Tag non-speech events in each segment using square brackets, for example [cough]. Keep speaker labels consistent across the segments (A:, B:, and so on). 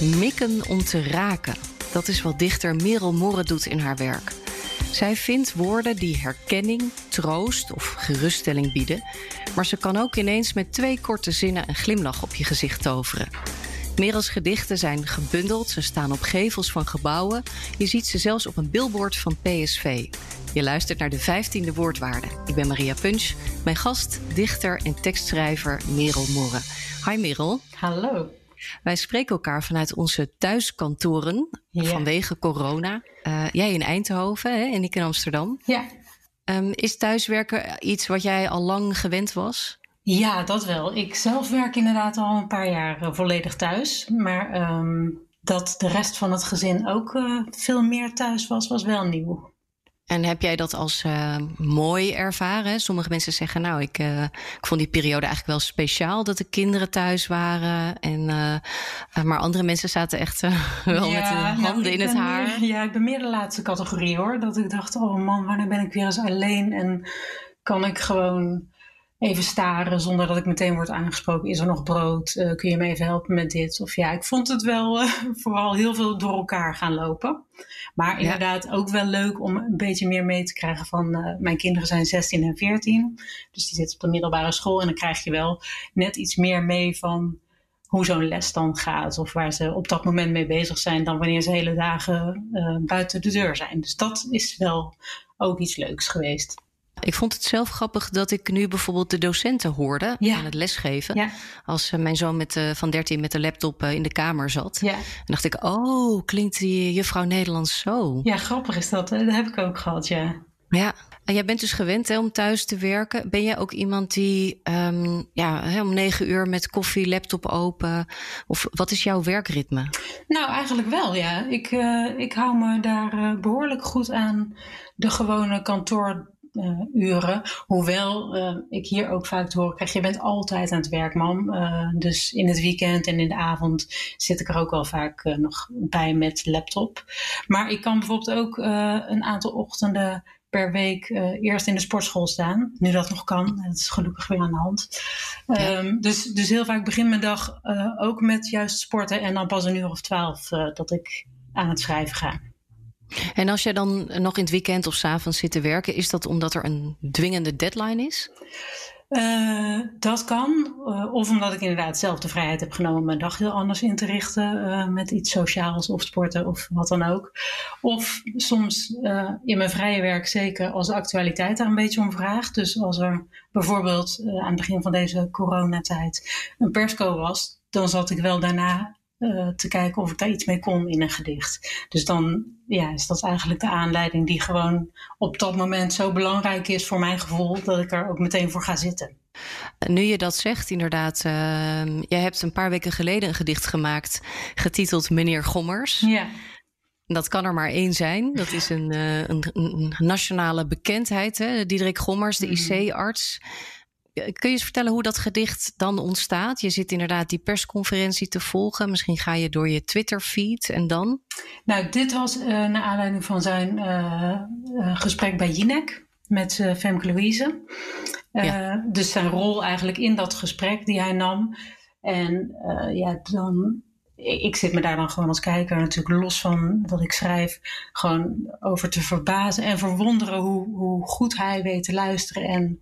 A: Mikken om te raken. Dat is wat dichter Merel Morre doet in haar werk. Zij vindt woorden die herkenning, troost of geruststelling bieden. Maar ze kan ook ineens met twee korte zinnen een glimlach op je gezicht toveren. Merels gedichten zijn gebundeld, ze staan op gevels van gebouwen. Je ziet ze zelfs op een billboard van PSV. Je luistert naar de 15e woordwaarde. Ik ben Maria Punch. Mijn gast, dichter en tekstschrijver Merel Morre. Hi Merel.
B: Hallo.
A: Wij spreken elkaar vanuit onze thuiskantoren vanwege corona. Uh, jij in Eindhoven hè, en ik in Amsterdam.
B: Ja.
A: Um, is thuiswerken iets wat jij al lang gewend was?
B: Ja, dat wel. Ik zelf werk inderdaad al een paar jaar uh, volledig thuis. Maar um, dat de rest van het gezin ook uh, veel meer thuis was, was wel nieuw.
A: En heb jij dat als uh, mooi ervaren? Sommige mensen zeggen, nou, ik, uh, ik vond die periode eigenlijk wel speciaal dat de kinderen thuis waren. En, uh, maar andere mensen zaten echt [laughs] wel ja, met de nou, handen nou, in het haar.
B: Meer, ja, ik ben meer de laatste categorie hoor. Dat ik dacht, oh man, wanneer ben ik weer eens alleen? En kan ik gewoon even staren zonder dat ik meteen word aangesproken. Is er nog brood? Uh, kun je me even helpen met dit? Of ja, ik vond het wel uh, [laughs] vooral heel veel door elkaar gaan lopen. Maar inderdaad ook wel leuk om een beetje meer mee te krijgen van uh, mijn kinderen zijn 16 en 14. Dus die zitten op de middelbare school en dan krijg je wel net iets meer mee van hoe zo'n les dan gaat. Of waar ze op dat moment mee bezig zijn dan wanneer ze hele dagen buiten de deur zijn. Dus dat is wel ook iets leuks geweest.
A: Ik vond het zelf grappig dat ik nu bijvoorbeeld de docenten hoorde ja. aan het lesgeven. Ja. Als uh, mijn zoon met, uh, van 13 met de laptop uh, in de kamer zat. Ja. En dacht ik, oh, klinkt die juffrouw Nederlands zo.
B: Ja, grappig is dat. Dat heb ik ook gehad, ja.
A: Ja, en jij bent dus gewend hè, om thuis te werken. Ben jij ook iemand die um, ja, hè, om negen uur met koffie, laptop open? Of wat is jouw werkritme?
B: Nou, eigenlijk wel, ja. Ik, uh, ik hou me daar behoorlijk goed aan de gewone kantoor uh, uren. Hoewel uh, ik hier ook vaak te horen krijg, je bent altijd aan het werk, mam. Uh, dus in het weekend en in de avond zit ik er ook wel vaak nog bij met laptop. Maar ik kan bijvoorbeeld ook een aantal ochtenden per week eerst in de sportschool staan. Nu dat nog kan. Dat is gelukkig weer aan de hand. Ja. Um, dus, dus heel vaak begint mijn dag ook met juist sporten. En dan pas een uur of twaalf dat ik aan het schrijven ga.
A: En als jij dan nog in het weekend of s avonds zit te werken, is dat omdat er een dwingende deadline is?
B: Uh, dat kan. Uh, of omdat ik inderdaad zelf de vrijheid heb genomen mijn dag heel anders in te richten. Uh, met iets sociaals of sporten of wat dan ook. Of soms in mijn vrije werk zeker als de actualiteit daar een beetje om vraagt. Dus als er bijvoorbeeld aan het begin van deze coronatijd een persco was. Dan zat ik wel daarna uh, te kijken of ik daar iets mee kon in een gedicht. Dus dan ja, is dat eigenlijk de aanleiding die gewoon op dat moment zo belangrijk is voor mijn gevoel dat ik er ook meteen voor ga zitten.
A: Nu je dat zegt, inderdaad. Uh, jij hebt een paar weken geleden een gedicht gemaakt getiteld Meneer Gommers.
B: Ja.
A: Dat kan er maar één zijn. Dat is een, uh, een, een, nationale bekendheid. Hè? Diederik Gommers, de mm. IC-arts. Kun je eens vertellen hoe dat gedicht dan ontstaat? Je zit inderdaad die persconferentie te volgen. Misschien ga je door je Twitter-feed en dan?
B: Nou, dit was uh, naar aanleiding van zijn uh, uh, gesprek bij Jinek met Femke Louise. Ja. Dus zijn rol eigenlijk in dat gesprek die hij nam. En ja, dan ik zit me daar dan gewoon als kijker natuurlijk los van wat ik schrijf, gewoon over te verbazen en verwonderen hoe, hoe goed hij weet te luisteren en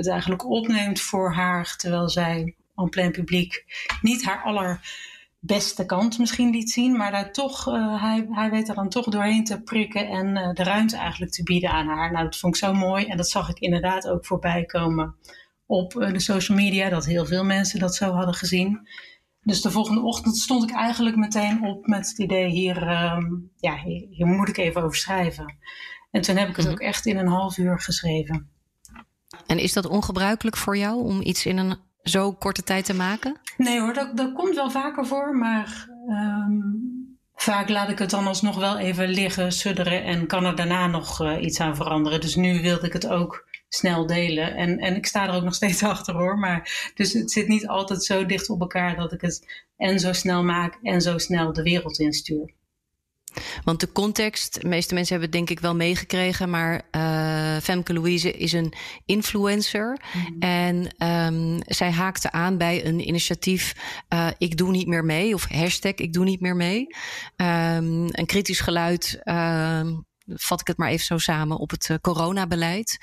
B: het eigenlijk opneemt voor haar, terwijl zij en plein publiek niet haar allerbeste kant misschien liet zien, maar daar toch, uh, hij, hij weet er dan toch doorheen te prikken en uh, de ruimte eigenlijk te bieden aan haar. Nou, dat vond ik zo mooi en dat zag ik inderdaad ook voorbij komen op uh, de social media, dat heel veel mensen dat zo hadden gezien. Dus de volgende ochtend stond ik eigenlijk meteen op met het idee: hier, um, ja, hier, hier, moet ik even over schrijven. En toen heb ik het mhm. ook echt in een half uur geschreven.
A: En is dat ongebruikelijk voor jou om iets in een zo korte tijd te maken?
B: Nee hoor, dat, komt wel vaker voor, maar ehm, vaak laat ik het dan alsnog wel even liggen, sudderen en kan er daarna nog uh, iets aan veranderen. Dus nu wilde ik het ook snel delen. En, en ik sta er ook nog steeds [laughs] achter hoor. Maar, dus het zit niet altijd zo dicht op elkaar dat ik het en zo snel maak en zo snel de wereld instuur.
A: Want de context, de meeste mensen hebben het denk ik wel meegekregen, maar uh, Femke Louise is een influencer. Mhm. En um, zij haakte aan bij een initiatief uh, Ik doe niet meer mee, of hashtag Ik doe niet meer mee. Um, een kritisch geluid. Uh, vat ik het maar even zo samen, op het uh, coronabeleid.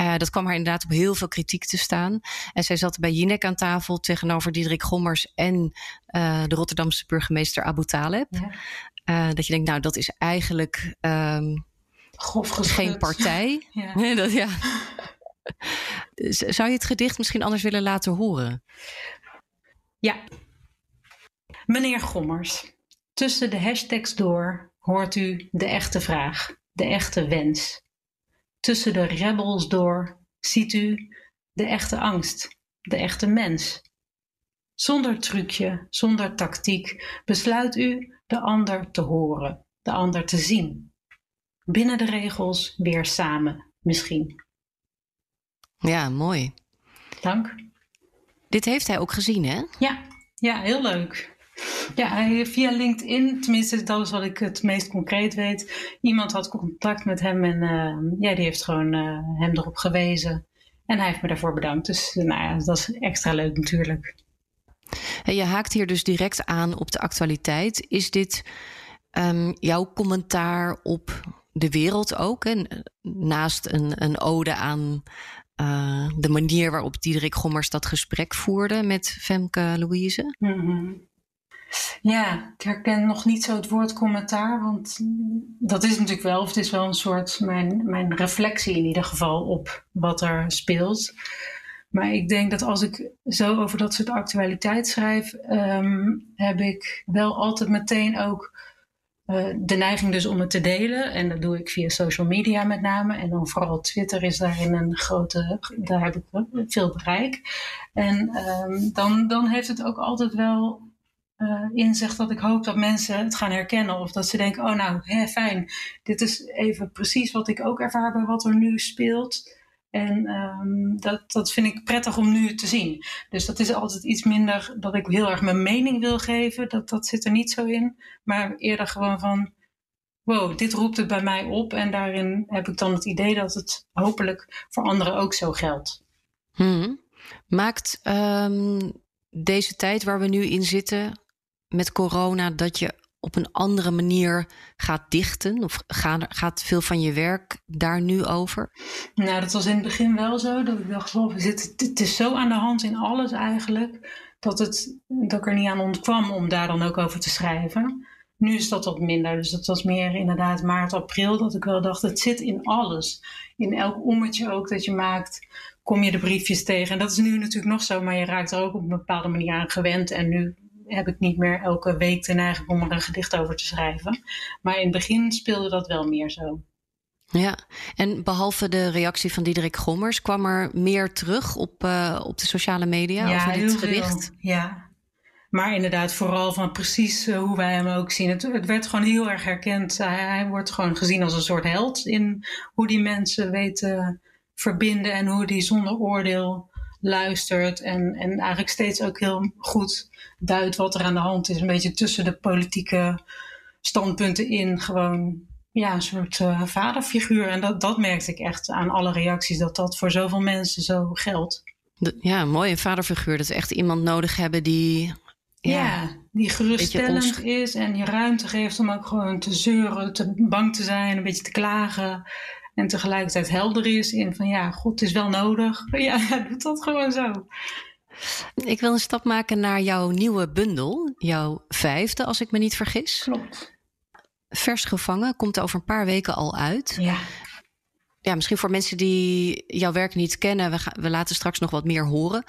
A: Uh, dat kwam haar inderdaad op heel veel kritiek te staan. En zij zat bij Jinek aan tafel tegenover Diederik Gommers en uh, de Rotterdamse burgemeester Abu Taleb. Ja. dat je denkt, nou, dat is eigenlijk um, geen partij. [laughs] ja. [laughs] dat, ja. [laughs] Zou je het gedicht misschien anders willen laten horen?
B: Ja. Meneer Gommers, tussen de hashtags door hoort u de echte vraag de echte wens. Tussen de rebels door ziet u de echte angst, de echte mens. Zonder trucje, zonder tactiek besluit u de ander te horen, de ander te zien. Binnen de regels weer samen, misschien.
A: Ja, mooi.
B: Dank.
A: Dit heeft hij ook gezien, hè?
B: Ja, ja heel leuk. Ja, via LinkedIn, tenminste dat is wat ik het meest concreet weet. Iemand had contact met hem en uh, ja, die heeft gewoon uh, hem erop gewezen. En hij heeft me daarvoor bedankt. Dus nou ja, dat is extra leuk natuurlijk.
A: Je haakt hier dus direct aan op de actualiteit. Is dit um, jouw commentaar op de wereld ook? En naast een, een ode aan uh, de manier waarop Diederik Gommers dat gesprek voerde met Femke Louise?
B: -hmm. Ja, ik herken nog niet zo het woord commentaar, want dat is natuurlijk wel, of het is wel een soort mijn, mijn reflectie in ieder geval op wat er speelt. Maar ik denk dat als ik zo over dat soort actualiteit schrijf, um, heb ik wel altijd meteen ook uh, de neiging dus om het te delen. En dat doe ik via social media met name. En dan vooral Twitter is daarin een grote, daar heb ik veel bereik. En um, dan, dan heeft het ook altijd wel uh, inzicht dat ik hoop dat mensen het gaan herkennen. Of dat ze denken, oh nou, hè, fijn. Dit is even precies wat ik ook ervaar bij wat er nu speelt. En um, dat, dat vind ik prettig om nu te zien. Dus dat is altijd iets minder dat ik heel erg mijn mening wil geven. Dat, dat zit er niet zo in. Maar eerder gewoon van, wow, dit roept het bij mij op. En daarin heb ik dan het idee dat het hopelijk voor anderen ook zo geldt.
A: Hmm. Maakt um, deze tijd waar we nu in zitten, met corona dat je op een andere manier gaat dichten? Of gaat veel van je werk daar nu over?
B: Nou, dat was in het begin wel zo. Dat ik dacht, oh, het, het is zo aan de hand in alles eigenlijk. Dat, het, dat ik er niet aan ontkwam om daar dan ook over te schrijven. Nu is dat wat minder. Dus dat was meer inderdaad maart, april. Dat ik wel dacht, het zit in alles. In elk ommetje ook dat je maakt, kom je de briefjes tegen. En dat is nu natuurlijk nog zo. Maar je raakt er ook op een bepaalde manier aan gewend. En nu heb ik niet meer elke week de neiging om er een gedicht over te schrijven. Maar in het begin speelde dat wel meer zo.
A: Ja, en behalve de reactie van Diederik Gommers, kwam er meer terug op, uh, op de sociale media
B: ja,
A: over dit gedicht?
B: Veel. Ja, maar inderdaad, vooral van precies uh, hoe wij hem ook zien. Het, het werd gewoon heel erg herkend. Hij, hij, wordt gewoon gezien als een soort held in hoe die mensen weten verbinden en hoe die zonder oordeel luistert. En, en eigenlijk steeds ook heel goed duidt wat er aan de hand is. Een beetje tussen de politieke standpunten in. Gewoon ja, een soort uh, vaderfiguur. En dat, dat merkte ik echt aan alle reacties. Dat dat voor zoveel mensen zo geldt.
A: Ja, een mooie vaderfiguur. Dat we echt iemand nodig hebben die...
B: Ja, ja die geruststellend is en je ruimte geeft om ook gewoon te zeuren, te bang te zijn, een beetje te klagen. En tegelijkertijd helder is in van ja, God is wel nodig. [laughs] Ja, doet dat gewoon zo.
A: Ik wil een stap maken naar jouw nieuwe bundel, jouw vijfde, als ik me niet vergis.
B: Klopt.
A: Vers gevangen komt over een paar weken al uit.
B: Ja.
A: Ja, misschien voor mensen die jouw werk niet kennen, we, gaan, we laten straks nog wat meer horen.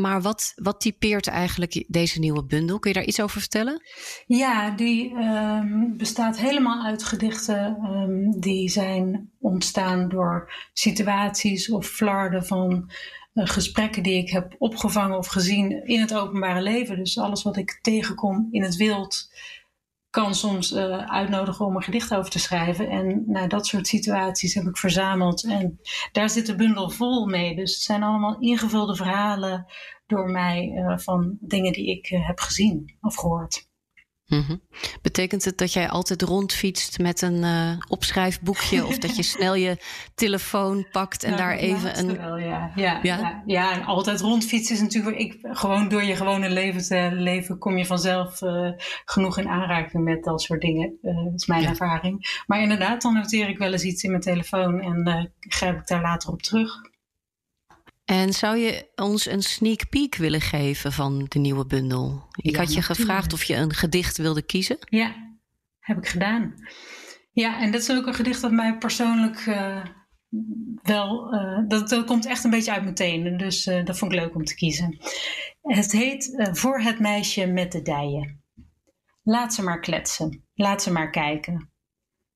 A: Maar wat, wat typeert eigenlijk deze nieuwe bundel? Kun je daar iets over vertellen?
B: Ja, die um, bestaat helemaal uit gedichten um, die zijn ontstaan door situaties of flarden van gesprekken die ik heb opgevangen of gezien in het openbare leven. Dus alles wat ik tegenkom in het wild, kan soms uh, uitnodigen om een gedicht over te schrijven. En nou, dat soort situaties heb ik verzameld. En daar zit de bundel vol mee. Dus het zijn allemaal ingevulde verhalen door mij uh, van dingen die ik uh, heb gezien of gehoord.
A: Mm Betekent het dat jij altijd rondfietst met een uh, opschrijfboekje of dat je [laughs] snel je telefoon pakt en daar even een.
B: Wel, ja. Ja, ja? ja, ja. en altijd rondfietsen is natuurlijk. Ik, gewoon door je gewone leven te leven kom je vanzelf uh, genoeg in aanraking met dat soort dingen. Uh, dat is mijn ja. ervaring. Maar inderdaad, dan noteer ik wel eens iets in mijn telefoon en grijp ik daar later op terug.
A: En zou je ons een sneak peek willen geven van de nieuwe bundel? Ik ja, had je gevraagd of je een gedicht wilde kiezen.
B: Ja, heb ik gedaan. Ja, en dat is ook een gedicht dat mij persoonlijk uh, wel. Uh, dat, dat komt echt een beetje uit mijn tenen. Dus uh, dat vond ik leuk om te kiezen. Het heet Voor het meisje met de dijen. Laat ze maar kletsen. Laat ze maar kijken.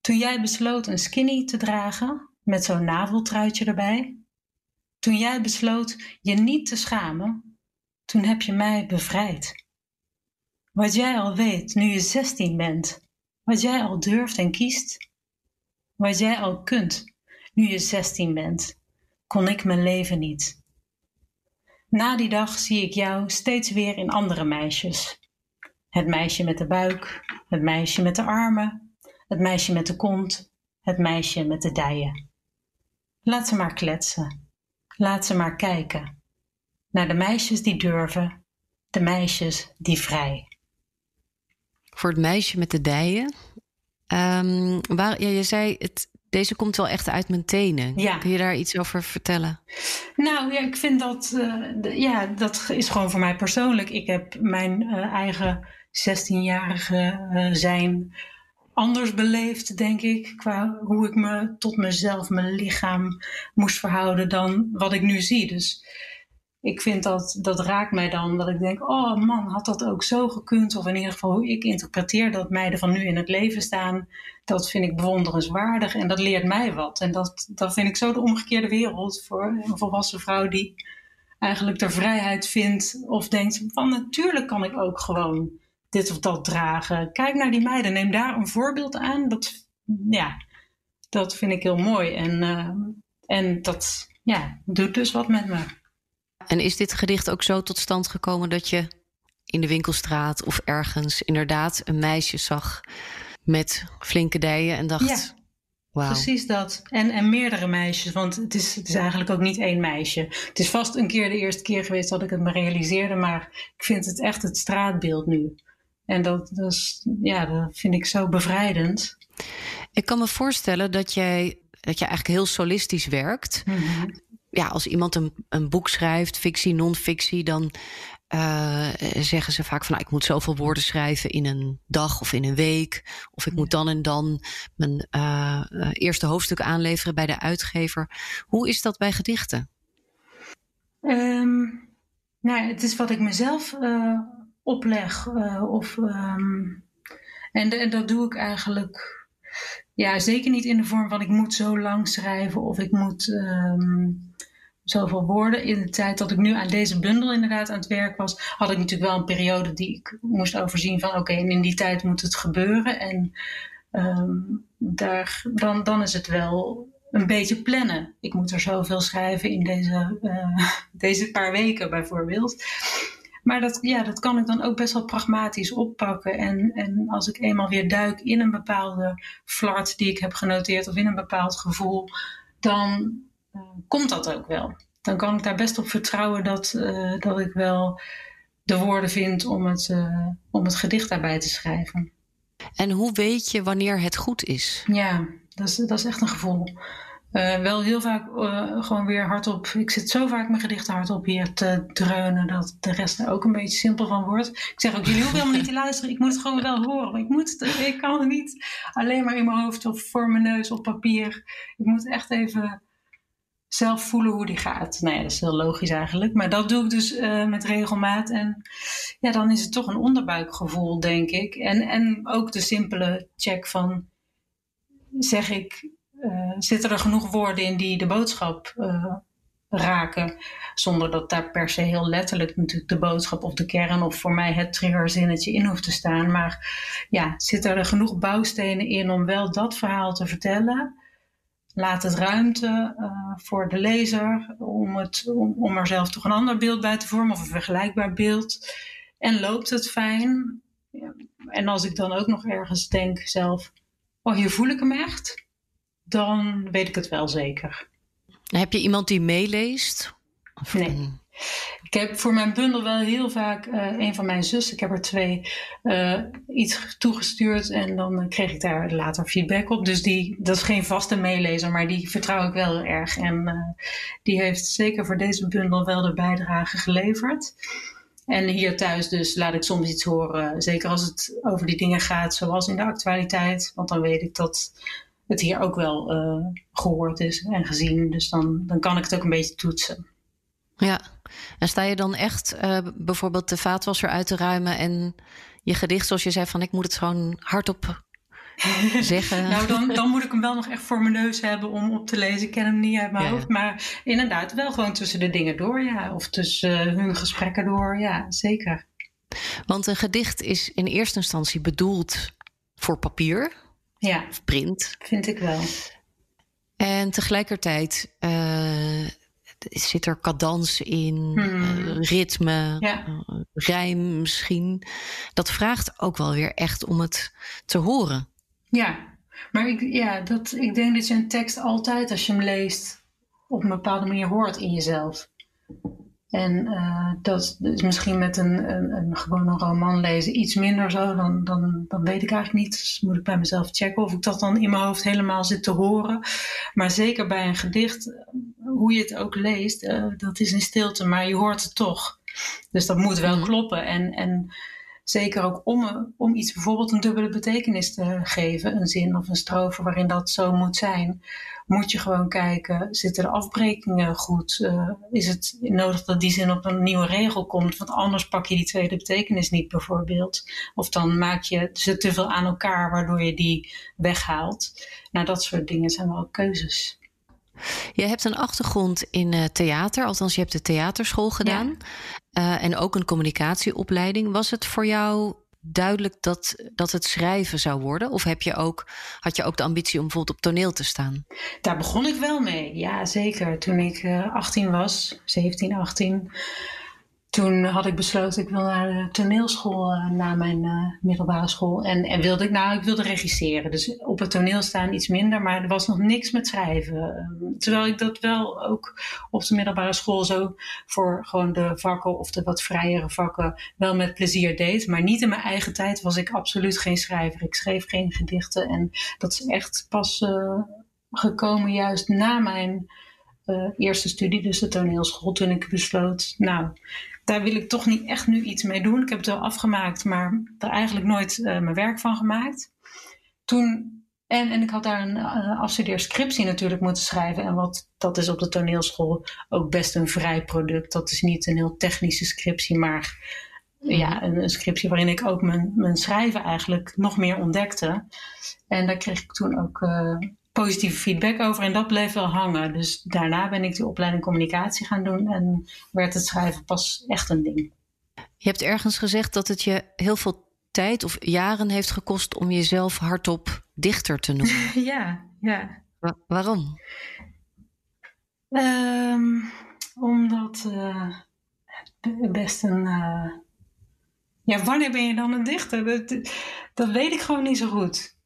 B: Toen jij besloot een skinny te dragen, met zo'n naveltruitje erbij toen jij besloot je niet te schamen, toen heb je mij bevrijd. Wat jij al weet nu je 16 bent, wat jij al durft en kiest, wat jij al kunt nu je 16 bent, kon ik mijn leven niet. Na die dag zie ik jou steeds weer in andere meisjes. Het meisje met de buik, het meisje met de armen, het meisje met de kont, het meisje met de dijen. Laat ze maar kletsen. Laat ze maar kijken. Naar de meisjes die durven, de meisjes die vrij.
A: Voor het meisje met de dijen. Um, waar, ja, je zei, het, deze komt wel echt uit mijn tenen. Ja. Kun je daar iets over vertellen?
B: Nou ja, ik vind dat, uh, ja, dat is gewoon voor mij persoonlijk. Ik heb mijn uh, eigen 16-jarige uh, eh, zijn anders beleefd, denk ik, qua hoe ik me tot mezelf, mijn lichaam moest verhouden dan wat ik nu zie. Dus ik vind dat, dat raakt mij dan, dat ik denk, oh man, had dat ook zo gekund? Of in ieder geval hoe ik interpreteer dat meiden van nu in het leven staan, dat vind ik bewonderenswaardig en dat leert mij wat. En dat, dat vind ik zo de omgekeerde wereld voor een volwassen vrouw die eigenlijk de vrijheid vindt of denkt van natuurlijk kan ik ook gewoon dit of dat dragen. Kijk naar die meiden, neem daar een voorbeeld aan. Dat, ja, dat vind ik heel mooi. En, uh, en dat ja, doet dus wat met me.
A: En is dit gedicht ook zo tot stand gekomen dat je in de winkelstraat of ergens inderdaad een meisje zag met flinke dijen en dacht.
B: Ja. Wow. Precies dat. En, en meerdere meisjes, want het is, het is eigenlijk ook niet één meisje. Het is vast een keer de eerste keer geweest dat ik het me realiseerde, maar ik vind het echt het straatbeeld nu. En dat, dat, is, ja, dat vind ik zo bevrijdend.
A: Ik kan me voorstellen dat jij, dat je eigenlijk heel solistisch werkt. Mhm. Ja, als iemand een, een boek schrijft, fictie, non-fictie, dan uh, zeggen ze vaak van nou, ik moet zoveel woorden schrijven in een dag of in een week. Of ik moet dan en dan mijn uh, eerste hoofdstuk aanleveren bij de uitgever. Hoe is dat bij gedichten?
B: Um, nou, het is wat ik mezelf uh, opleg. Uh, of, um, en, en dat doe ik eigenlijk ja, zeker niet in de vorm van ik moet zo lang schrijven of ik moet um, zoveel woorden. In de tijd dat ik nu aan deze bundel inderdaad aan het werk was, had ik natuurlijk wel een periode die ik moest overzien van oké, okay, in die tijd moet het gebeuren. En um, daar, dan, dan is het wel een beetje plannen. Ik moet er zoveel schrijven in deze, uh, [laughs] deze paar weken bijvoorbeeld. Maar dat, ja, dat kan ik dan ook best wel pragmatisch oppakken. En, en als ik eenmaal weer duik in een bepaalde flart die ik heb genoteerd of in een bepaald gevoel, dan uh, komt dat ook wel. Dan kan ik daar best op vertrouwen dat, uh, dat ik wel de woorden vind om het, uh, om het gedicht daarbij te schrijven.
A: En hoe weet je wanneer het goed is?
B: Ja, dat is, dat is echt een gevoel. Uh, wel heel vaak uh, gewoon weer hardop. Ik zit zo vaak mijn gedichten hardop hier te dreunen dat de rest er ook een beetje simpel van wordt. Ik zeg ook, jullie hoeven helemaal niet te luisteren. Ik moet het gewoon wel horen. Ik, moet het, ik kan het niet alleen maar in mijn hoofd of voor mijn neus op papier. Ik moet echt even zelf voelen hoe die gaat. Nou ja, dat is heel logisch eigenlijk. Maar dat doe ik dus uh, met regelmaat. En ja, dan is het toch een onderbuikgevoel, denk ik. En, en ook de simpele check van, zeg ik zitten er genoeg woorden in die de boodschap uh, raken. Zonder dat daar per se heel letterlijk natuurlijk de boodschap of de kern of voor mij het triggerzinnetje in hoeft te staan. Maar ja, zitten er genoeg bouwstenen in om wel dat verhaal te vertellen? Laat het ruimte uh, voor de lezer om, het, om, om er zelf toch een ander beeld bij te vormen of een vergelijkbaar beeld. En loopt het fijn? En als ik dan ook nog ergens denk zelf, oh hier voel ik hem echt, dan weet ik het wel zeker.
A: Heb je iemand die meeleest?
B: nee. Ik heb voor mijn bundel wel heel vaak uh, een van mijn zussen, ik heb er twee, uh, iets toegestuurd en dan kreeg ik daar later feedback op. Dus die, dat is geen vaste meelezer, maar die vertrouw ik wel heel erg. En uh, die heeft zeker voor deze bundel wel de bijdrage geleverd. En hier thuis dus laat ik soms iets horen, zeker als het over die dingen gaat, zoals in de actualiteit. Want dan weet ik dat het hier ook wel gehoord is en gezien. Dus dan, dan kan ik het ook een beetje toetsen.
A: Ja, en sta je dan echt uh, bijvoorbeeld de vaatwasser uit te ruimen en je gedicht, zoals je zei, van ik moet het gewoon hardop [laughs] zeggen?
B: nou, dan, dan moet ik hem wel nog echt voor mijn neus hebben om op te lezen. Ik ken hem niet uit mijn ja. hoofd, maar inderdaad wel gewoon tussen de dingen door, ja. Of tussen uh, hun gesprekken door, ja, zeker.
A: Want een gedicht is in eerste instantie bedoeld voor papier.
B: Ja.
A: Of print.
B: Vind ik wel.
A: En tegelijkertijd uh, zit er cadans in, hmm. ritme,
B: ja.
A: uh, rijm misschien. Dat vraagt ook wel weer echt om het te horen.
B: Ja, maar ik, ja, dat, ik denk dat je een tekst altijd, als je hem leest, op een bepaalde manier hoort in jezelf. En uh, dat is misschien met een, een, een, gewoon een roman lezen iets minder zo. Dan, dan, dan weet ik eigenlijk niet. Dus moet ik bij mezelf checken of ik dat dan in mijn hoofd helemaal zit te horen. Maar zeker bij een gedicht, hoe je het ook leest, uh, dat is in stilte, maar je hoort het toch. Dus dat moet wel kloppen. En, en zeker ook om, om iets bijvoorbeeld een dubbele betekenis te geven, een zin of een strofe waarin dat zo moet zijn moet je gewoon kijken, zitten de afbrekingen goed? Uh, is het nodig dat die zin op een nieuwe regel komt? Want anders pak je die tweede betekenis niet bijvoorbeeld. Of dan maak je ze te veel aan elkaar waardoor je die weghaalt. Nou, dat soort dingen zijn wel keuzes.
A: Je hebt een achtergrond in uh, theater, althans je hebt de theaterschool gedaan. Uh, en ook een communicatieopleiding. Was het voor jou duidelijk dat, dat het schrijven zou worden? Of heb je ook, had je ook de ambitie om bijvoorbeeld op toneel te staan?
B: Daar begon ik wel mee, ja zeker. Toen ik uh, 18 was, 17, 18, toen had ik besloten, ik wil naar de toneelschool uh, na mijn uh, middelbare school. En, en wilde ik, nou, ik wilde regisseren. Dus op het toneel staan iets minder, maar er was nog niks met schrijven. Uh, terwijl ik dat wel ook op de middelbare school zo voor gewoon de vakken of de wat vrijere vakken wel met plezier deed. Maar niet in mijn eigen tijd was ik absoluut geen schrijver. Ik schreef geen gedichten en dat is echt pas gekomen juist na mijn eerste studie, dus de toneelschool, toen ik besloot, nou daar wil ik toch niet echt nu iets mee doen. Ik heb het wel afgemaakt, maar er eigenlijk nooit uh, mijn werk van gemaakt. Toen, en, en ik had daar een uh, afstudeerscriptie natuurlijk moeten schrijven. En wat, dat is op de toneelschool ook best een vrij product. Dat is niet een heel technische scriptie, maar ja, een, een scriptie waarin ik ook mijn, mijn schrijven eigenlijk nog meer ontdekte. En daar kreeg ik toen ook uh, positieve feedback over en dat bleef wel hangen. Dus daarna ben ik de opleiding communicatie gaan doen en werd het schrijven pas echt een ding.
A: Je hebt ergens gezegd dat het je heel veel tijd of jaren heeft gekost om jezelf hardop dichter te noemen. [laughs]
B: ja, ja.
A: Wa waarom?
B: Um, omdat uh, best een. Uh, ja, wanneer ben je dan een dichter? Dat, dat weet ik gewoon niet zo goed.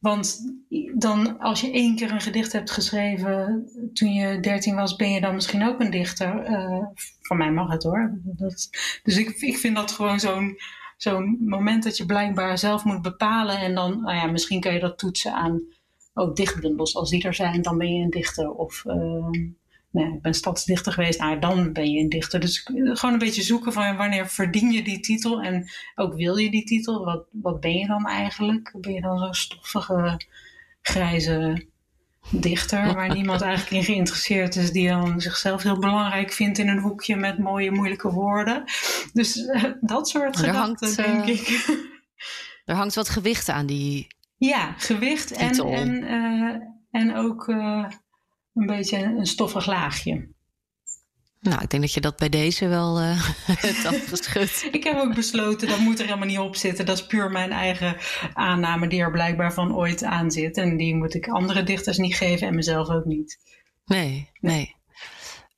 B: Want dan, als je één keer een gedicht hebt geschreven toen je dertien was, ben je dan misschien ook een dichter. Uh, van mij mag het hoor. Dat, dus ik, ik vind dat gewoon zo'n zo'n moment dat je blijkbaar zelf moet bepalen. En dan, nou ja, misschien kun je dat toetsen aan ook dichtbundels. Als die er zijn, dan ben je een dichter. Of uh, nee, ik ben stadsdichter geweest, nou dan ben je een dichter. Dus gewoon een beetje zoeken van wanneer verdien je die titel en ook wil je die titel. Wat, wat ben je dan eigenlijk? Ben je dan zo'n stoffige, grijze dichter waar [laughs] niemand eigenlijk in geïnteresseerd is, die dan zichzelf heel belangrijk vindt in een hoekje met mooie, moeilijke woorden. Dus uh, dat soort er gedachten, hangt, denk uh, ik. [laughs]
A: Er hangt wat gewicht aan die.
B: Ja, gewicht en, en, uh, en ook een beetje een stoffig laagje.
A: Nou, ik denk dat je dat bij deze wel [laughs] uh, hebt afgeschud. [laughs]
B: ik heb ook besloten, dat moet er helemaal niet op zitten. Dat is puur mijn eigen aanname die er blijkbaar van ooit aan zit. En die moet ik andere dichters niet geven en mezelf ook niet.
A: Nee, nee.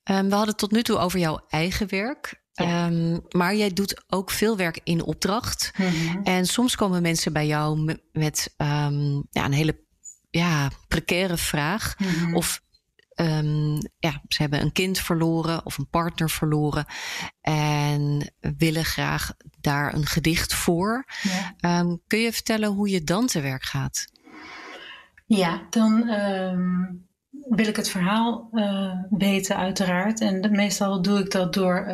A: Um, we hadden tot nu toe over jouw eigen werk. Um, maar jij doet ook veel werk in opdracht. Mm-hmm. En soms komen mensen bij jou met um, ja, een hele ja, precaire vraag. Mm-hmm. Of um, ja, ze hebben een kind verloren of een partner verloren. En willen graag daar een gedicht voor. Ja. kun je vertellen hoe je dan te werk gaat?
B: Ja, dan wil ik het verhaal uh, weten, uiteraard. En meestal doe ik dat door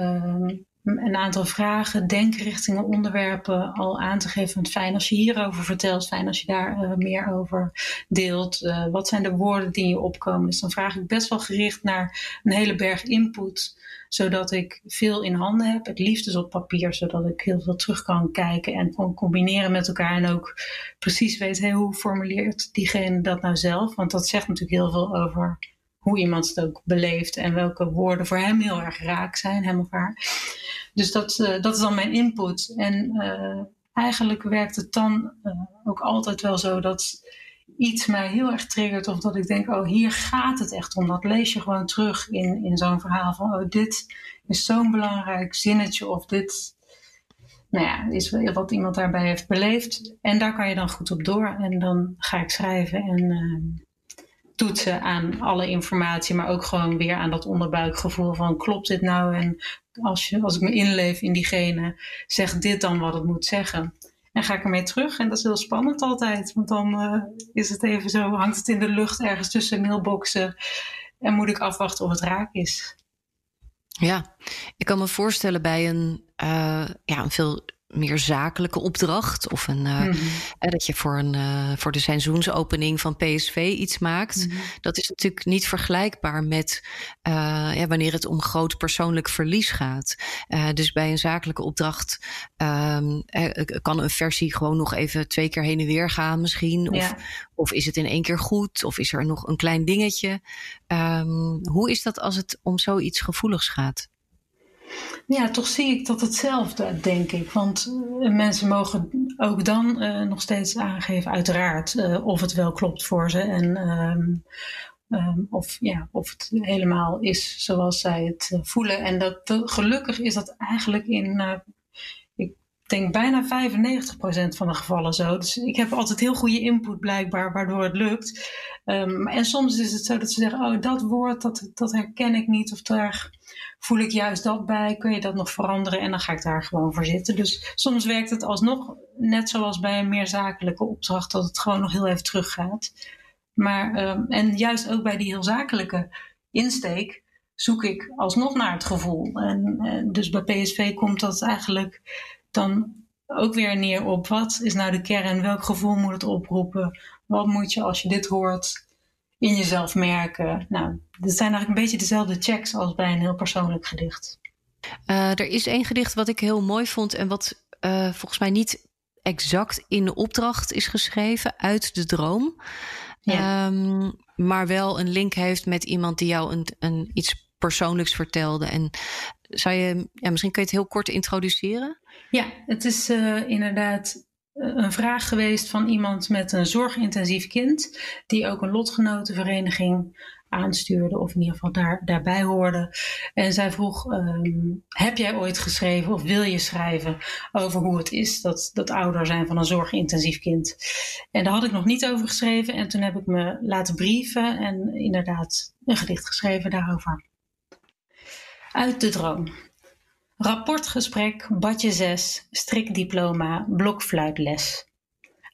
B: een aantal vragen, denkrichtingen, onderwerpen al aan te geven. Want fijn als je hierover vertelt, fijn als je daar uh, meer over deelt. wat zijn de woorden die je opkomen? Dus dan vraag ik best wel gericht naar een hele berg input zodat ik veel in handen heb. Het liefst dus op papier, zodat ik heel veel terug kan kijken en kan combineren met elkaar. En ook precies weet, hoe formuleert diegene dat nou zelf? Want dat zegt natuurlijk heel veel over hoe iemand het ook beleeft en welke woorden voor hem heel erg raak zijn, hem of haar. Dus dat, uh, dat is dan mijn input. En uh, eigenlijk werkt het dan uh, ook altijd wel zo dat iets mij heel erg triggert. Of dat ik denk, oh hier gaat het echt om. Dat lees je gewoon terug in, in zo'n verhaal van, oh dit is zo'n belangrijk zinnetje. Of dit nou ja, is wat iemand daarbij heeft beleefd. En daar kan je dan goed op door. En dan ga ik schrijven en toetsen aan alle informatie. Maar ook gewoon weer aan dat onderbuikgevoel van, klopt dit nou? En als, je, als ik me inleef in diegene, zegt dit dan wat het moet zeggen. En ga ik ermee terug. En dat is heel spannend altijd. Want dan uh, is het even zo, hangt het in de lucht ergens tussen mailboxen. En moet ik afwachten of het raak is.
A: Ja, ik kan me voorstellen bij een, uh, ja, een veel meer zakelijke opdracht. Of een, uh, dat je voor, een, uh, voor de seizoensopening van PSV iets maakt. Mm -hmm. Dat is natuurlijk niet vergelijkbaar met uh, ja, wanneer het om groot persoonlijk verlies gaat. dus bij een zakelijke opdracht um, kan een versie gewoon nog even twee keer heen en weer gaan misschien. Of, ja. of is het in één keer goed? Of is er nog een klein dingetje? Um, hoe is dat als het om zoiets gevoeligs gaat?
B: Ja, toch zie ik dat hetzelfde, denk ik. Want uh, mensen mogen ook dan uh, nog steeds aangeven, uiteraard, uh, of het wel klopt voor ze. En um, um, of, ja, of het helemaal is zoals zij het voelen. En dat, gelukkig is dat eigenlijk in, denk bijna 95% van de gevallen zo. Dus ik heb altijd heel goede input blijkbaar, waardoor het lukt. Um, en soms is het zo dat ze zeggen, oh, dat woord, dat, dat herken ik niet. Of daar voel ik juist dat bij? Kun je dat nog veranderen? En dan ga ik daar gewoon voor zitten. Dus soms werkt het alsnog, net zoals bij een meer zakelijke opdracht, dat het gewoon nog heel even teruggaat. Maar, um, en juist ook bij die heel zakelijke insteek zoek ik alsnog naar het gevoel. En, en dus bij PSV komt dat eigenlijk dan ook weer neer op wat is nou de kern? Welk gevoel moet het oproepen? Wat moet je als je dit hoort in jezelf merken. Nou, dat zijn eigenlijk een beetje dezelfde checks als bij een heel persoonlijk gedicht.
A: Uh, er is één gedicht wat ik heel mooi vond en wat uh, volgens mij niet exact in de opdracht is geschreven uit de droom. Ja. Um, maar wel een link heeft met iemand die jou een, een, iets persoonlijks vertelde. En zou je, ja, misschien kun je het heel kort introduceren?
B: Ja, het is uh, inderdaad een vraag geweest van iemand met een zorgintensief kind, die ook een lotgenotenvereniging aanstuurde, of in ieder geval daar, daarbij hoorde. En zij vroeg: um, Heb jij ooit geschreven of wil je schrijven over hoe het is dat, dat ouder zijn van een zorgintensief kind? En daar had ik nog niet over geschreven. En toen heb ik me laten brieven en inderdaad een gedicht geschreven daarover. Uit de droom. Rapportgesprek, badje 6, strikdiploma, blokfluitles.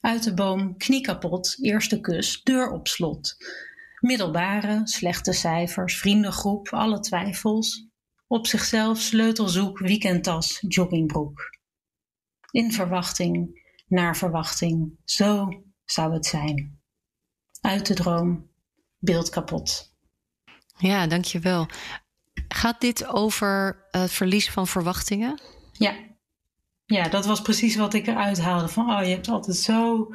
B: Uit de boom, knie kapot, eerste kus, deur op slot. Middelbare, slechte cijfers, vriendengroep, alle twijfels. Op zichzelf sleutelzoek, weekendtas, joggingbroek. In verwachting, naar verwachting, zo zou het zijn. Uit de droom, beeld kapot.
A: Ja, dankjewel. Gaat dit over het verlies van verwachtingen?
B: Ja. ja, dat was precies wat ik eruit haalde. Van, oh, je hebt altijd zo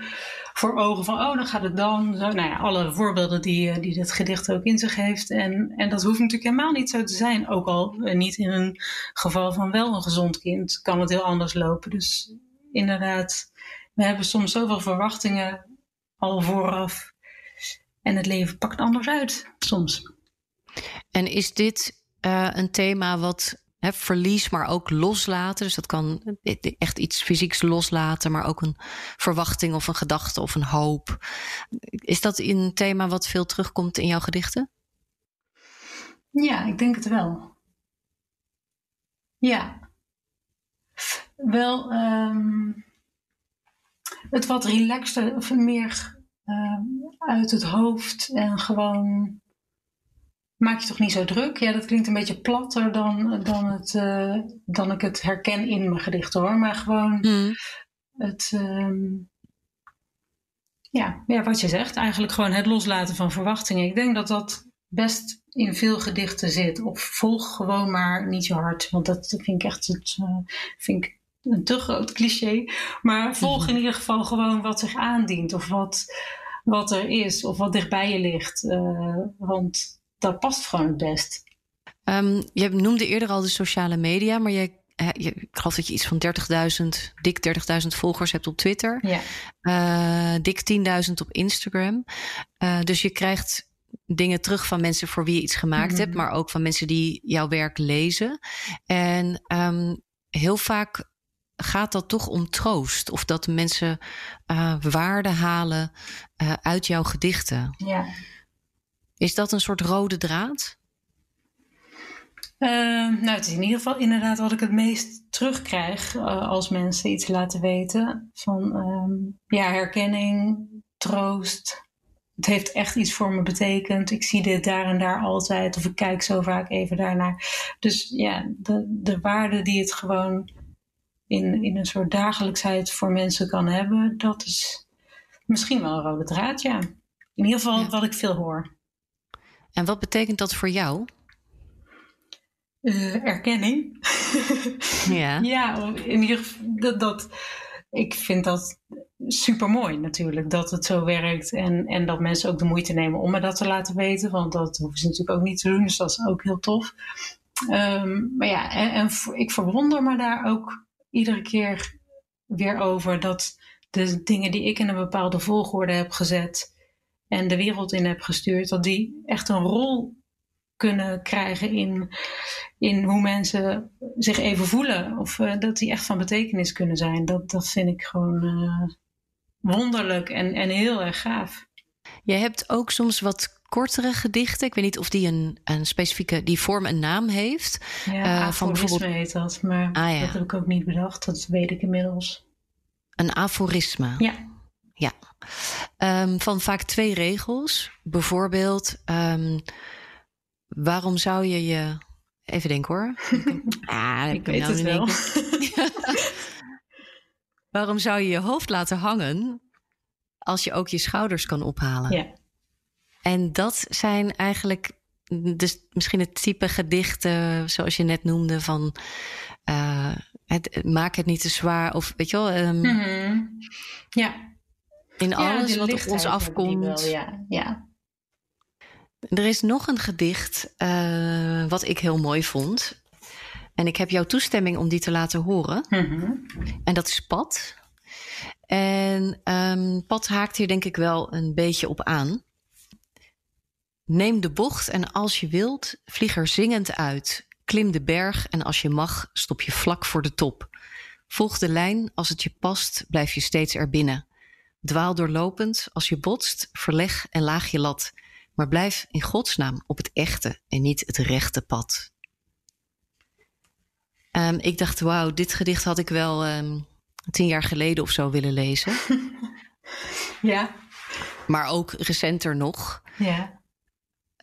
B: voor ogen van, oh, dan gaat het dan. Zo, nou ja, alle voorbeelden die, eh, die dit gedicht ook in zich heeft. En, en dat hoeft natuurlijk helemaal niet zo te zijn. Ook al eh, niet in een geval van wel een gezond kind kan het heel anders lopen. Dus inderdaad, we hebben soms zoveel verwachtingen al vooraf. En het leven pakt anders uit, soms.
A: En is dit uh, een thema wat verlies, maar ook loslaten. Dus dat kan echt iets fysieks loslaten, maar ook een verwachting of een gedachte of een hoop. Is dat een thema wat veel terugkomt in jouw gedichten?
B: Ja, ik denk het wel. Ja. Wel um, het wat relaxter of meer um, uit het hoofd en gewoon maak je toch niet zo druk? Ja, dat klinkt een beetje platter dan, dan, het, uh, dan ik het herken in mijn gedicht hoor. Maar gewoon mm. het, um, ja, ja, wat je zegt, eigenlijk gewoon het loslaten van verwachtingen. Ik denk dat dat best in veel gedichten zit. Of volg gewoon maar niet je hart. Want dat vind ik echt het, uh, vind ik een te groot cliché. Maar volg in ieder geval gewoon wat zich aandient. Of wat, wat er is. Of wat dichtbij je ligt. Uh, want dat past gewoon het best.
A: Um, je noemde eerder al de sociale media, maar je, je, ik geloof dat je iets van 30.000, dik 30.000 volgers hebt op Twitter. Ja. Uh, dik 10.000 op Instagram. Uh, dus je krijgt dingen terug van mensen voor wie je iets gemaakt hebt, mhm. maar ook van mensen die jouw werk lezen. En um, heel vaak gaat dat toch om troost. Of dat mensen uh, waarde halen uit jouw gedichten. Ja. Is dat een soort rode draad?
B: Uh, nou, het is in ieder geval inderdaad wat ik het meest terugkrijg uh, als mensen iets laten weten. Van um, ja, herkenning, troost. Het heeft echt iets voor me betekend. Ik zie dit daar en daar altijd. Of ik kijk zo vaak even daarnaar. Dus ja, de, de waarde die het gewoon in, in een soort dagelijksheid voor mensen kan hebben, dat is misschien wel een rode draad, ja. In ieder geval wat ik veel hoor.
A: En wat betekent dat voor jou?
B: Uh, erkenning. [laughs] ja. [laughs] ja, in ieder geval dat, dat, ik vind dat super mooi natuurlijk dat het zo werkt en, en dat mensen ook de moeite nemen om me dat te laten weten, want dat hoeven ze natuurlijk ook niet te doen, dus dat is ook heel tof. Um, maar ja, en, en ik verwonder me daar ook iedere keer weer over dat de dingen die ik in een bepaalde volgorde heb gezet, en de wereld in heb gestuurd, dat die echt een rol kunnen krijgen in, in hoe mensen zich even voelen. Of uh, dat die echt van betekenis kunnen zijn. Dat, dat vind ik gewoon uh, wonderlijk en, en heel erg gaaf.
A: Je hebt ook soms wat kortere gedichten. Ik weet niet of die een, een specifieke die vorm een naam heeft.
B: Ja, uh, van bijvoorbeeld... heet dat. Maar ah, ja. dat heb ik ook niet bedacht. Dat weet ik inmiddels.
A: Een aforisme.
B: Ja.
A: Ja, um, van vaak twee regels. Bijvoorbeeld, um, waarom zou je je. Even denken hoor. [laughs]
B: ah, ik weet nou het wel. [laughs]
A: waarom zou je je hoofd laten hangen als je ook je schouders kan ophalen? Ja. En dat zijn eigenlijk dus misschien het type gedichten zoals je net noemde van uh, het, maak het niet te zwaar of weet je wel. Um, mm
B: -hmm. Ja
A: in alles wat op ons afkomt.
B: Wel, ja. ja.
A: Er is nog een gedicht uh, wat ik heel mooi vond. En ik heb jouw toestemming om die te laten horen. Mm En dat is Pat. En um, Pat haakt hier denk ik wel een beetje op aan. Neem de bocht en als je wilt, vlieg er zingend uit. Klim de berg en als je mag, stop je vlak voor de top. Volg de lijn, als het je past, blijf je steeds erbinnen. Dwaal doorlopend, als je botst, verleg en laag je lat. Maar blijf in godsnaam op het echte en niet het rechte pad. Um, ik dacht, wauw, dit gedicht had ik wel um, tien jaar geleden of zo willen lezen. [laughs]
B: ja.
A: Maar ook recenter nog.
B: Ja.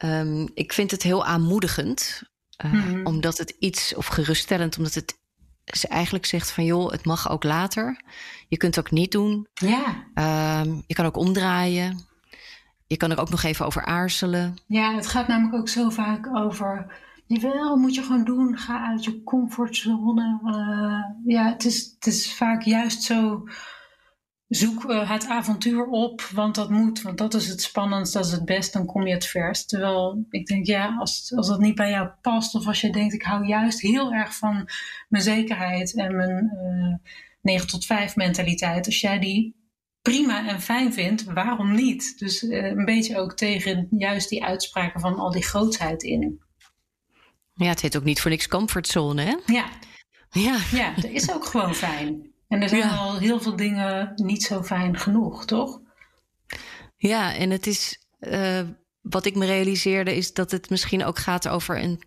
A: Um, ik vind het heel aanmoedigend. Uh, mm -hmm. Omdat het iets, of geruststellend, omdat het ze eigenlijk zegt van joh, het mag ook later. Je kunt het ook niet doen.
B: Ja.
A: Um, je kan ook omdraaien. Je kan er ook nog even over aarzelen.
B: Ja, het gaat namelijk ook zo vaak over Jawel, moet je gewoon doen. Ga uit je comfortzone. Uh, ja, het is, het is vaak juist zo. Zoek het avontuur op, want dat moet. Want dat is het spannendst, dat is het best. Dan kom je het verst. Terwijl ik denk, ja, als, als dat niet bij jou past. Of als je denkt, ik hou juist heel erg van mijn zekerheid en mijn uh, 9 tot 5 mentaliteit. Als jij die prima en fijn vindt, waarom niet? Dus uh, een beetje ook tegen juist die uitspraken van al die grootheid in.
A: Ja, het heet ook niet voor niks comfortzone, hè?
B: Ja. Ja, ja dat is ook gewoon fijn. En er zijn ja. al heel veel dingen niet zo fijn genoeg, toch?
A: Ja, en het is. Uh, wat ik me realiseerde, is dat het misschien ook gaat over een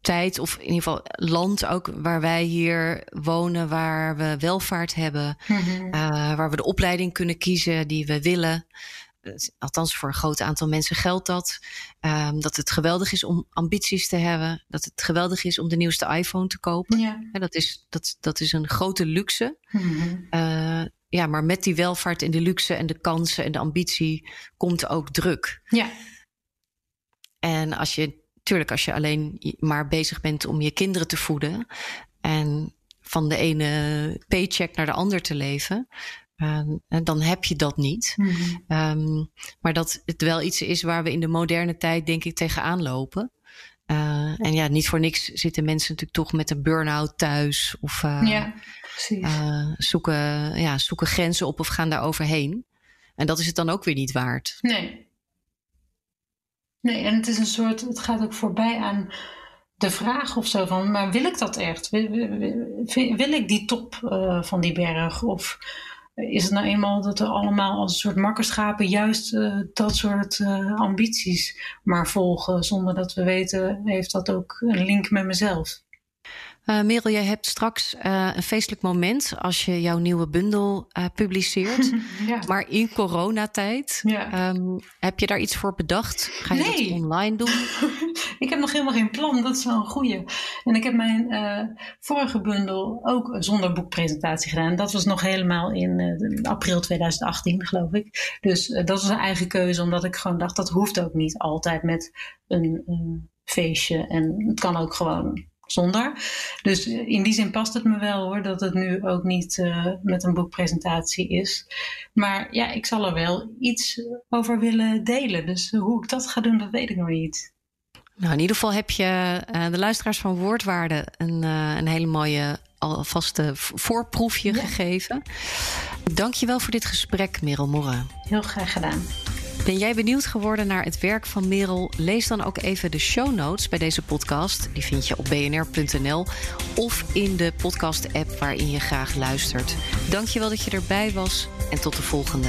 A: tijd, of in ieder geval land ook, waar wij hier wonen, waar we welvaart hebben, mm -hmm. uh, waar we de opleiding kunnen kiezen die we willen. Althans, voor een groot aantal mensen geldt dat. Um, dat het geweldig is om ambities te hebben. Dat het geweldig is om de nieuwste iPhone te kopen.
B: Ja.
A: Dat, is, dat, dat is een grote luxe.
B: Mm -hmm.
A: uh, ja, maar met die welvaart en de luxe en de kansen en de ambitie komt ook druk.
B: Ja.
A: En als je, tuurlijk, als je alleen maar bezig bent om je kinderen te voeden. En van de ene paycheck naar de ander te leven. Uh, en dan heb je dat niet.
B: Mm -hmm.
A: um, maar dat het wel iets is waar we in de moderne tijd, denk ik, tegenaan lopen. Uh, en ja, niet voor niks zitten mensen natuurlijk toch met een burn-out thuis. Of uh,
B: ja, precies.
A: zoeken, ja, zoeken grenzen op of gaan daar overheen. En dat is het dan ook weer niet waard.
B: Nee. Nee, en het is een soort, het gaat ook voorbij aan de vraag of zo van, maar wil ik dat echt? Wil, wil, wil ik die top uh, van die berg? Of is het nou eenmaal dat we allemaal als een soort makkerschapen juist uh, dat soort uh, ambities maar volgen, zonder dat we weten, heeft dat ook een link met mezelf?
A: Uh, Merel, jij hebt straks uh, een feestelijk moment als je jouw nieuwe bundel uh, publiceert. [laughs]
B: ja.
A: Maar in coronatijd,
B: ja.
A: um, heb je daar iets voor bedacht? Ga je
B: nee.
A: dat online doen? [laughs]
B: ik heb nog helemaal geen plan, dat is wel een goeie. En ik heb mijn vorige bundel ook zonder boekpresentatie gedaan. Dat was nog helemaal in april 2018, geloof ik. Dus dat was een eigen keuze, omdat ik gewoon dacht, dat hoeft ook niet altijd met een feestje. En het kan ook gewoon zonder. Dus in die zin past het me wel hoor, dat het nu ook niet uh, met een boekpresentatie is. Maar ja, ik zal er wel iets over willen delen. Dus hoe ik dat ga doen, dat weet ik nog niet.
A: Nou, in ieder geval heb je uh, de luisteraars van Woordwaarde een, uh, een hele mooie alvaste voorproefje ja. gegeven. Dank je wel voor dit gesprek, Merel Morre.
B: Heel graag gedaan.
A: Ben jij benieuwd geworden naar het werk van Merel? Lees dan ook even de show notes bij deze podcast. Die vind je op bnr.nl of in de podcast-app waarin je graag luistert. Dankjewel dat je erbij was en tot de volgende.